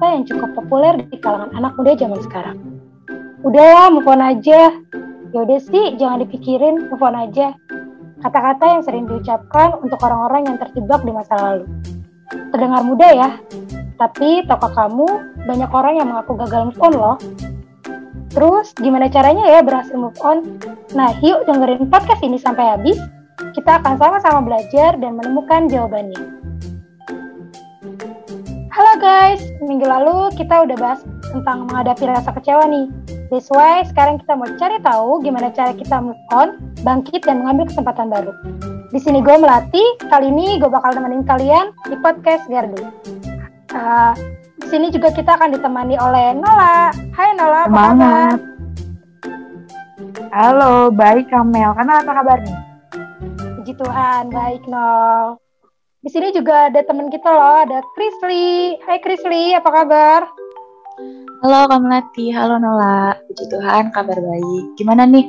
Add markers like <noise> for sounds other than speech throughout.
kata-kata yang cukup populer di kalangan anak muda zaman sekarang. Udahlah, move on aja. Yaudah sih, jangan dipikirin, move on aja. Kata-kata yang sering diucapkan untuk orang-orang yang terjebak di masa lalu. Terdengar mudah ya, tapi tahukah kamu, banyak orang yang mengaku gagal move on loh. Terus, gimana caranya ya berhasil move on? Nah, yuk dengerin podcast ini sampai habis. Kita akan sama-sama belajar dan menemukan jawabannya. Guys, minggu lalu kita udah bahas tentang menghadapi rasa kecewa nih. That's why sekarang kita mau cari tahu gimana cara kita move on, bangkit, dan mengambil kesempatan baru. Di sini gue melatih, kali ini gue bakal temenin kalian di podcast Gardu. Uh, di sini juga kita akan ditemani oleh Nola. Hai Nola, apa kabar? Halo, baik Kamel. Karena apa kabar nih? Puji Tuhan, baik Nol. Di sini juga ada teman kita loh, ada Krisli. Hai Krisli, apa kabar? Halo Kamelati, halo Nola. Puji Tuhan, kabar baik. Gimana nih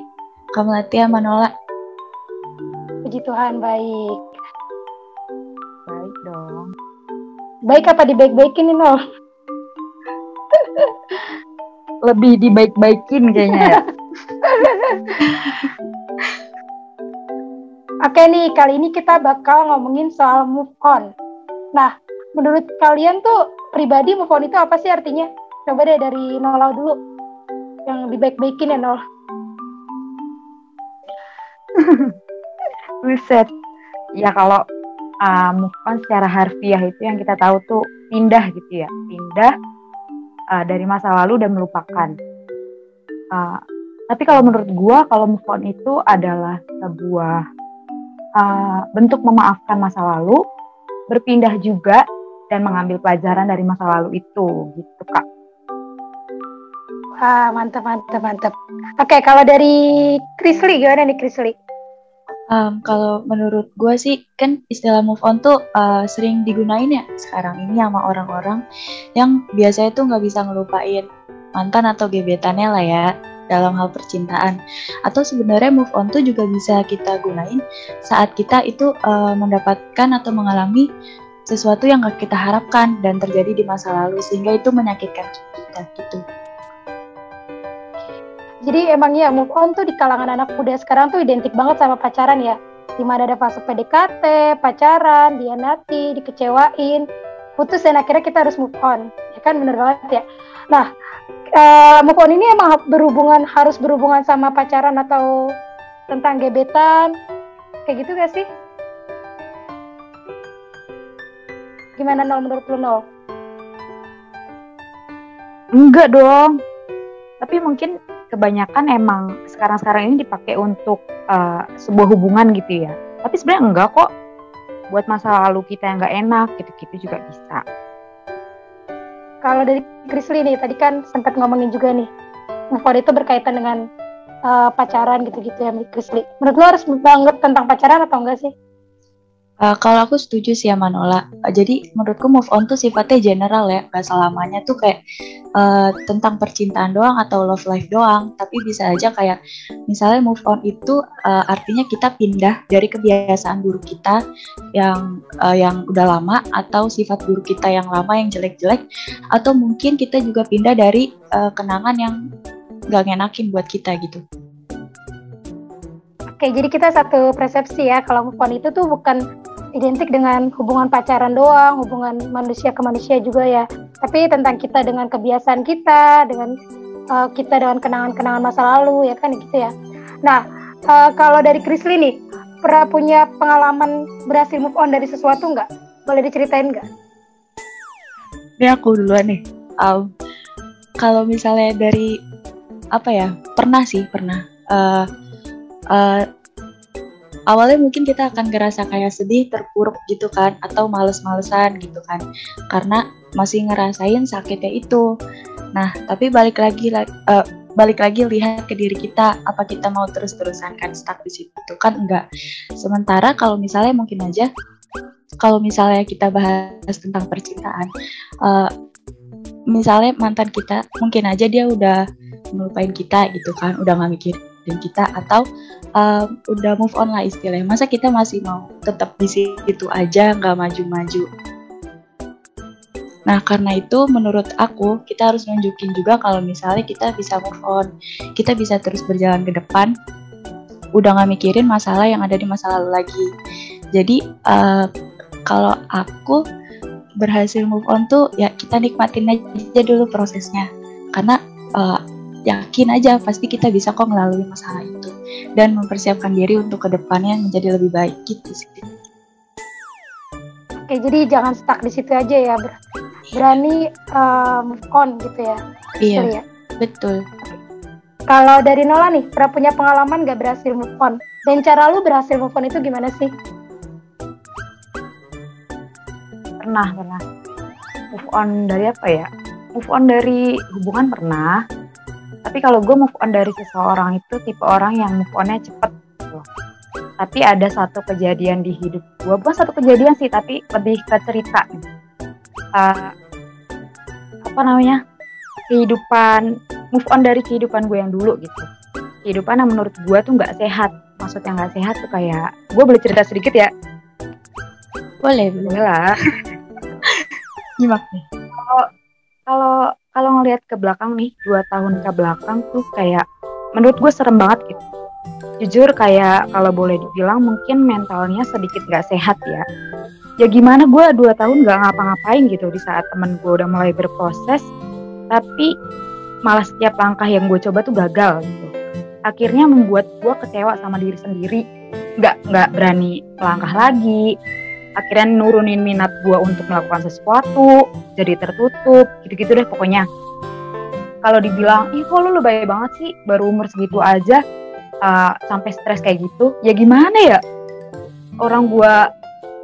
Kamelati sama Nola? Puji Tuhan, baik. Baik dong. Baik apa dibaik-baikin nih Nol? Lebih dibaik-baikin kayaknya ya. <laughs> Oke nih, kali ini kita bakal ngomongin soal move on. Nah, menurut kalian tuh pribadi move on itu apa sih artinya? Coba deh dari Nola dulu. Yang dibaik-baikin ya, Nol. <laughs> Buset. Ya kalau uh, move on secara harfiah itu yang kita tahu tuh pindah gitu ya. Pindah uh, dari masa lalu dan melupakan. Uh, tapi kalau menurut gua kalau move on itu adalah sebuah uh, bentuk memaafkan masa lalu, berpindah juga dan mengambil pelajaran dari masa lalu itu, gitu kak. Wah mantap mantap mantap. Oke kalau dari Krisli gimana nih Krisli? Um, kalau menurut gue sih kan istilah move on tuh uh, sering digunain ya sekarang ini sama orang-orang yang biasanya tuh nggak bisa ngelupain mantan atau gebetannya lah ya dalam hal percintaan atau sebenarnya move on tuh juga bisa kita gunain saat kita itu uh, mendapatkan atau mengalami sesuatu yang gak kita harapkan dan terjadi di masa lalu sehingga itu menyakitkan kita gitu. Jadi emang ya move on tuh di kalangan anak muda sekarang tuh identik banget sama pacaran ya. Di mana ada fase PDKT, pacaran, dianati, dikecewain, putus dan akhirnya kita harus move on. Ya kan bener banget ya. Nah, uh, move on ini emang berhubungan harus berhubungan sama pacaran atau tentang gebetan kayak gitu gak sih? Gimana nol menurut lu nol? Enggak dong. Tapi mungkin kebanyakan emang sekarang-sekarang ini dipakai untuk uh, sebuah hubungan gitu ya. Tapi sebenarnya enggak kok. Buat masa lalu kita yang nggak enak gitu-gitu juga bisa. Kalau dari Krisli nih, tadi kan sempat ngomongin juga nih, move itu berkaitan dengan uh, pacaran gitu-gitu ya, Krisli. Menurut lo harus banget tentang pacaran atau enggak sih? Uh, kalau aku setuju sih sama Nola. Uh, jadi menurutku move on tuh sifatnya general ya, gak selamanya tuh kayak uh, tentang percintaan doang atau love life doang. Tapi bisa aja kayak misalnya move on itu uh, artinya kita pindah dari kebiasaan buruk kita yang uh, yang udah lama atau sifat buruk kita yang lama yang jelek-jelek atau mungkin kita juga pindah dari uh, kenangan yang gak ngenakin buat kita gitu. Oke, jadi kita satu persepsi ya kalau move on itu tuh bukan identik dengan hubungan pacaran doang, hubungan manusia ke manusia juga ya. Tapi tentang kita dengan kebiasaan kita, dengan uh, kita dengan kenangan-kenangan masa lalu ya kan gitu ya. Nah, uh, kalau dari Krisli nih, pernah punya pengalaman berhasil move on dari sesuatu nggak? Boleh diceritain nggak? Ini aku duluan nih. Um, kalau misalnya dari apa ya? Pernah sih, pernah. Uh, uh, awalnya mungkin kita akan ngerasa kayak sedih, terpuruk gitu kan, atau males-malesan gitu kan, karena masih ngerasain sakitnya itu. Nah, tapi balik lagi, uh, balik lagi lihat ke diri kita, apa kita mau terus-terusan kan stuck di situ kan enggak. Sementara kalau misalnya mungkin aja, kalau misalnya kita bahas tentang percintaan, uh, misalnya mantan kita, mungkin aja dia udah melupain kita gitu kan, udah gak mikir dan kita atau uh, udah move on lah istilahnya. Masa kita masih mau tetap di situ aja nggak maju-maju? Nah, karena itu menurut aku kita harus nunjukin juga kalau misalnya kita bisa move on, kita bisa terus berjalan ke depan, udah gak mikirin masalah yang ada di masa lalu lagi. Jadi uh, kalau aku berhasil move on tuh ya kita nikmatin aja dulu prosesnya, karena uh, yakin aja pasti kita bisa kok melalui masalah itu dan mempersiapkan diri untuk ke depannya menjadi lebih baik gitu sih. Oke, jadi jangan stuck di situ aja ya. Ber berani uh, move on gitu ya. Iya. Ya? Betul. Kalau dari Nola nih, pernah punya pengalaman gak berhasil move on? Dan cara lu berhasil move on itu gimana sih? Pernah, pernah. Move on dari apa ya? Move on dari hubungan pernah. Tapi kalau gue move on dari seseorang itu tipe orang yang move onnya cepet gitu. Tapi ada satu kejadian di hidup gue bukan satu kejadian sih tapi lebih ke cerita. Uh, apa namanya? Kehidupan move on dari kehidupan gue yang dulu gitu. Kehidupan yang menurut gue tuh nggak sehat. Maksudnya nggak sehat tuh kayak gue boleh cerita sedikit ya? Boleh boleh. Lah. <laughs> Gimana kalau kalau kalau ngelihat ke belakang nih dua tahun ke belakang tuh kayak menurut gue serem banget gitu. Jujur kayak kalau boleh dibilang mungkin mentalnya sedikit gak sehat ya. Ya gimana gue dua tahun gak ngapa-ngapain gitu di saat temen gue udah mulai berproses tapi malah setiap langkah yang gue coba tuh gagal gitu. Akhirnya membuat gue kecewa sama diri sendiri. Nggak nggak berani melangkah lagi akhirnya nurunin minat gue untuk melakukan sesuatu jadi tertutup gitu-gitu deh pokoknya. Kalau dibilang ih kok lu lebay banget sih? Baru umur segitu aja uh, sampai stres kayak gitu. Ya gimana ya? Orang gue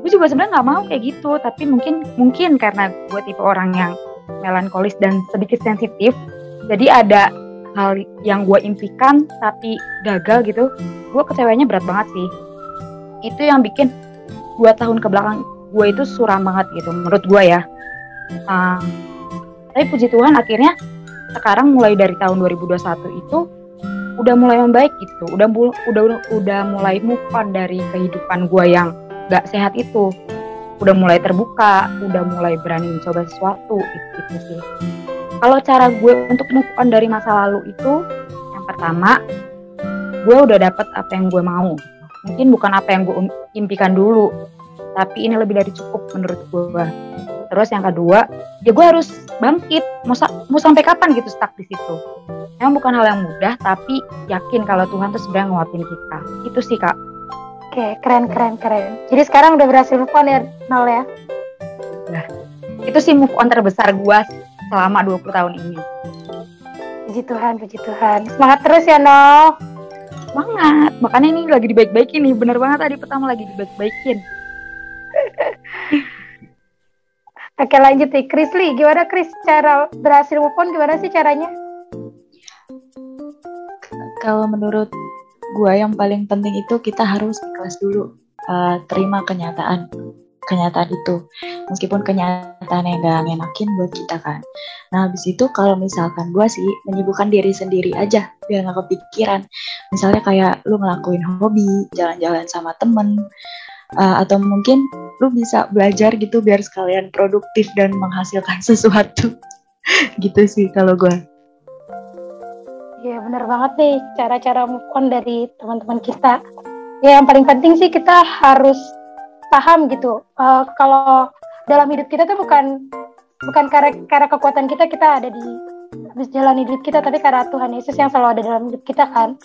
gue juga sebenarnya nggak mau kayak gitu tapi mungkin mungkin karena gue tipe orang yang melankolis dan sedikit sensitif jadi ada hal yang gue impikan tapi gagal gitu gue kecewanya berat banget sih. Itu yang bikin dua tahun ke belakang gue itu suram banget gitu menurut gue ya. Uh, tapi puji Tuhan akhirnya sekarang mulai dari tahun 2021 itu udah mulai membaik gitu. Udah udah udah mulai move on dari kehidupan gue yang gak sehat itu. Udah mulai terbuka udah mulai berani mencoba sesuatu gitu, gitu sih. Kalau cara gue untuk move on dari masa lalu itu yang pertama gue udah dapet apa yang gue mau mungkin bukan apa yang gue impikan dulu tapi ini lebih dari cukup menurut gue terus yang kedua ya gue harus bangkit mau mau sampai kapan gitu stuck di situ Emang bukan hal yang mudah, tapi yakin kalau Tuhan tuh sebenarnya nguatin kita. Itu sih kak. Oke, keren keren keren. Jadi sekarang udah berhasil move on ya, Nol ya? Nah, itu sih move on terbesar gue selama 20 tahun ini. Puji Tuhan, puji Tuhan. Semangat terus ya, Nol. Semangat. Makanya ini lagi dibaik-baikin nih. Bener banget tadi pertama lagi dibaik-baikin. <laughs> Oke lanjut nih, Chris Lee. Gimana Chris cara berhasil move on? Gimana sih caranya? kalau menurut gue yang paling penting itu kita harus ikhlas dulu uh, terima kenyataan kenyataan itu. Meskipun kenyataan yang gak ngenakin buat kita kan. Nah habis itu kalau misalkan gue sih menyibukkan diri sendiri aja biar gak kepikiran. Misalnya kayak lu ngelakuin hobi jalan-jalan sama temen uh, atau mungkin lu bisa belajar gitu biar sekalian produktif dan menghasilkan <laughs> sesuatu. Gitu sih kalau gue Iya benar banget nih cara-cara move on dari teman-teman kita. Ya yang paling penting sih kita harus paham gitu. Uh, kalau dalam hidup kita tuh bukan bukan karena karena kekuatan kita kita ada di habis jalan hidup kita tapi karena Tuhan Yesus yang selalu ada dalam hidup kita kan.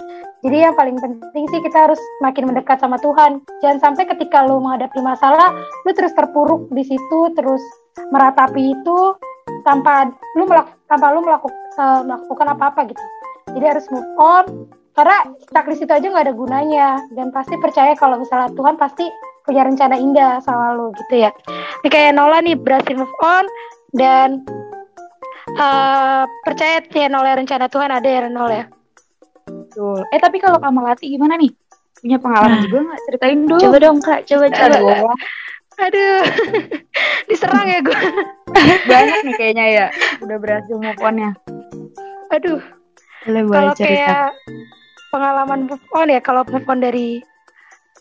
Jadi yang paling penting sih kita harus makin mendekat sama Tuhan. Jangan sampai ketika lu menghadapi masalah, lu terus terpuruk di situ, terus meratapi itu tanpa lu melak tanpa lu melakukan uh, melakukan apa-apa gitu jadi harus move on karena stuck di situ aja nggak ada gunanya dan pasti percaya kalau misalnya Tuhan pasti punya rencana indah sama lo gitu ya ini kayak Nola nih berhasil move on dan uh, percaya ya Nola rencana Tuhan ada ya Nola ya Betul. Eh tapi kalau Kamalati gimana nih? Punya pengalaman nah. juga nggak? Ceritain dong. Coba dong kak, coba coba. Aduh, Aduh. <laughs> diserang ya gue. Banyak nih kayaknya ya, udah berhasil move on ya. Aduh, kalau kayak pengalaman move on ya kalau move on dari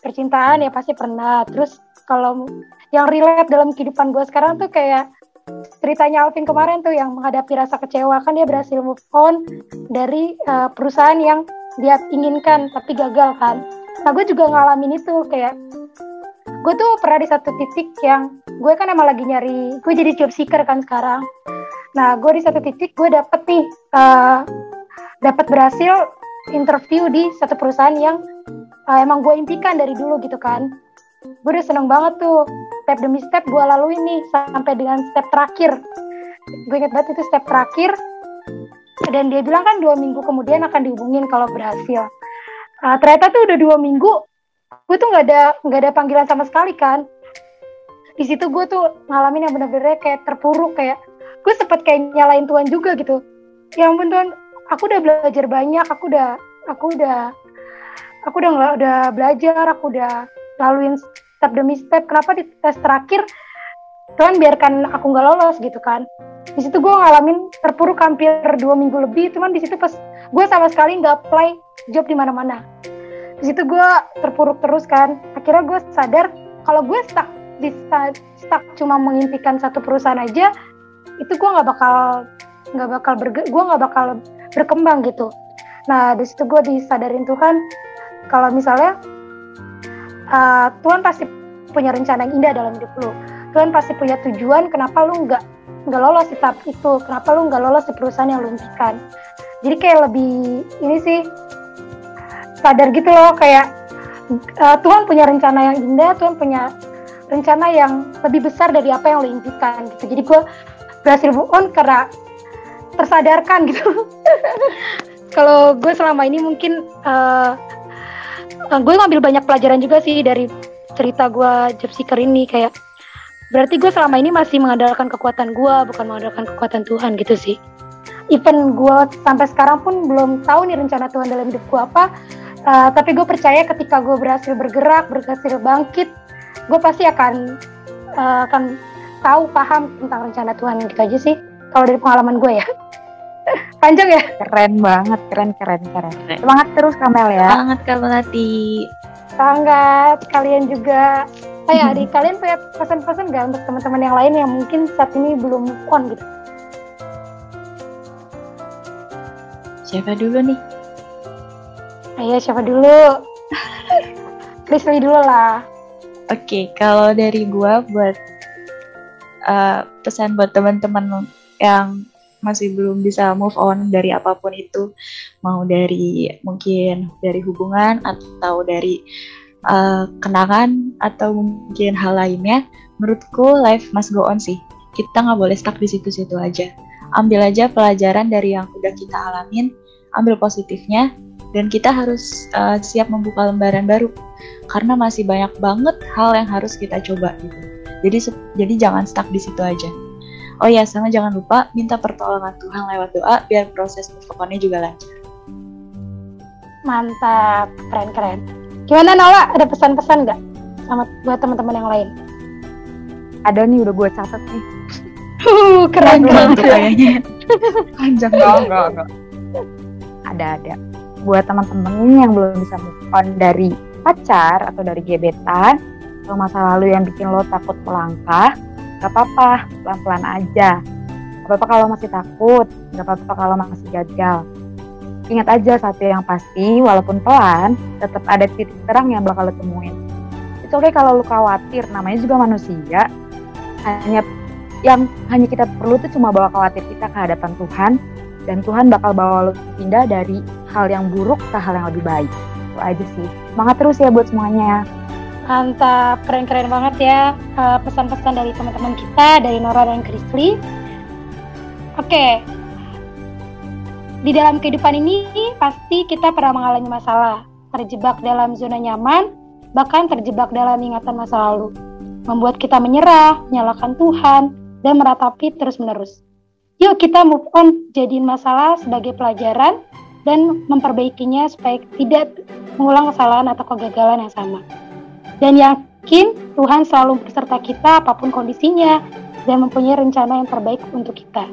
percintaan ya pasti pernah terus kalau yang relate dalam kehidupan gue sekarang tuh kayak ceritanya Alvin kemarin tuh yang menghadapi rasa kecewa kan dia berhasil move on dari uh, perusahaan yang dia inginkan tapi gagal kan. Nah gue juga ngalamin itu kayak gue tuh pernah di satu titik yang gue kan emang lagi nyari gue jadi job seeker kan sekarang. Nah gue di satu titik gue dapet nih uh, dapat berhasil interview di satu perusahaan yang uh, emang gue impikan dari dulu gitu kan. Gue udah seneng banget tuh. Step demi step gue lalui nih sampai dengan step terakhir. Gue inget banget itu step terakhir. Dan dia bilang kan dua minggu kemudian akan dihubungin kalau berhasil. Uh, ternyata tuh udah dua minggu gue tuh nggak ada nggak ada panggilan sama sekali kan. Di situ gue tuh ngalamin yang bener-bener kayak terpuruk kayak gue sempet kayak nyalain Tuhan juga gitu. Ya ampun Tuhan aku udah belajar banyak aku udah aku udah aku udah nggak udah belajar aku udah laluin step demi step. Kenapa di tes terakhir Tuhan biarkan aku nggak lolos gitu kan? Di situ gue ngalamin terpuruk hampir dua minggu lebih. Cuman di situ pas gue sama sekali nggak apply job di mana-mana. Di situ gue terpuruk terus kan. Akhirnya gue sadar kalau gue stuck di stuck cuma mengimpikan satu perusahaan aja itu gue nggak bakal nggak bakal berge gue nggak bakal berkembang gitu. Nah di situ gue disadarin Tuhan kalau misalnya uh, Tuhan pasti punya rencana yang indah dalam hidup lu. Tuhan pasti punya tujuan kenapa lu nggak nggak lolos di tahap itu kenapa lu nggak lolos di perusahaan yang lu impikan. Jadi kayak lebih ini sih sadar gitu loh kayak uh, Tuhan punya rencana yang indah Tuhan punya rencana yang lebih besar dari apa yang lo impikan gitu. Jadi gue berhasil move on karena tersadarkan gitu. <laughs> Kalau gue selama ini mungkin uh, uh, gue ngambil banyak pelajaran juga sih dari cerita gue job seeker ini kayak berarti gue selama ini masih mengandalkan kekuatan gue bukan mengandalkan kekuatan Tuhan gitu sih. Even gue sampai sekarang pun belum tahu nih rencana Tuhan dalam hidup gue apa. Uh, tapi gue percaya ketika gue berhasil bergerak berhasil bangkit gue pasti akan uh, akan tahu paham tentang rencana Tuhan gitu aja sih kalau dari pengalaman gue ya <laughs> panjang ya? Keren banget keren keren keren. Semangat terus Kamel ya. Semangat Kamelati sangat kalian juga. Hai hmm. <laughs> adik kalian punya pesan-pesan gak untuk teman-teman yang lain yang mungkin saat ini belum move on gitu? Siapa dulu nih? Ayo siapa dulu? <laughs> Krisli dulu lah. Oke okay, kalau dari gua buat uh, pesan buat teman-teman yang masih belum bisa move on dari apa pun itu. Mau dari mungkin dari hubungan atau dari uh, kenangan atau mungkin hal lainnya menurutku life must go on sih. Kita nggak boleh stuck di situ-situ aja. Ambil aja pelajaran dari yang udah kita alamin ambil positifnya dan kita harus uh, siap membuka lembaran baru. Karena masih banyak banget hal yang harus kita coba gitu. Jadi jadi jangan stuck di situ aja Oh ya, sama jangan lupa minta pertolongan Tuhan lewat doa biar proses move juga lancar. Mantap, keren-keren. Gimana Nala, ada pesan-pesan nggak sama buat teman-teman yang lain? Ada nih, udah gue catat nih. Uh, keren keren kayaknya. Panjang enggak, enggak, enggak. Ada, ada. Buat teman-teman yang belum bisa move on dari pacar atau dari gebetan atau masa lalu yang bikin lo takut melangkah, Gak apa-apa, pelan-pelan aja. Gak apa-apa kalau masih takut, gak apa-apa kalau masih gagal. Ingat aja satu yang pasti, walaupun pelan, tetap ada titik terang yang bakal lo temuin. Itu oke okay kalau lo khawatir, namanya juga manusia. Hanya yang hanya kita perlu tuh cuma bawa khawatir kita ke hadapan Tuhan, dan Tuhan bakal bawa lo pindah dari hal yang buruk ke hal yang lebih baik. Itu aja sih. Semangat terus ya buat semuanya. Mantap, keren-keren banget ya uh, pesan-pesan dari teman-teman kita, dari Nora dan Krisli. Oke, di dalam kehidupan ini pasti kita pernah mengalami masalah, terjebak dalam zona nyaman, bahkan terjebak dalam ingatan masa lalu, membuat kita menyerah, menyalahkan Tuhan, dan meratapi terus-menerus. Yuk kita move on jadiin masalah sebagai pelajaran dan memperbaikinya supaya tidak mengulang kesalahan atau kegagalan yang sama dan yakin Tuhan selalu beserta kita apa pun kondisinya dan mempunyai rencana yang terbaik untuk kita.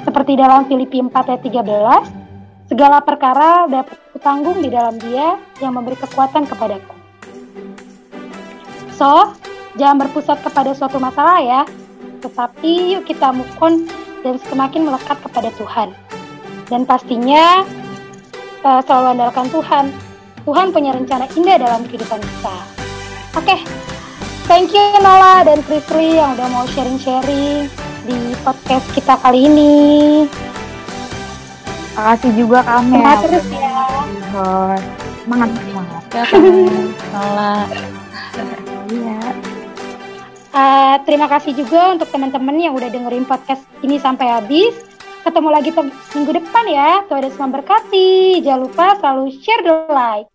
Seperti dalam Filipi 4 ayat 13, segala perkara dapat kutanggung di dalam dia yang memberi kekuatan kepadaku. So, jangan berpusat kepada suatu masalah ya, tetapi yuk kita on dan semakin melekat kepada Tuhan. Dan pastinya uh, selalu andalkan Tuhan. Tuhan punya rencana indah dalam kehidupan kita. Oke, okay. thank you Nola dan Prisli yang udah mau sharing-sharing di podcast kita kali ini. Makasih juga kami. Semangat terus ya. Semangat, semangat. Ya, Nola. Iya. Uh, terima kasih juga untuk teman-teman yang udah dengerin podcast ini sampai habis. Ketemu lagi minggu depan ya. Tuhan Yesus memberkati. Jangan lupa selalu share the like.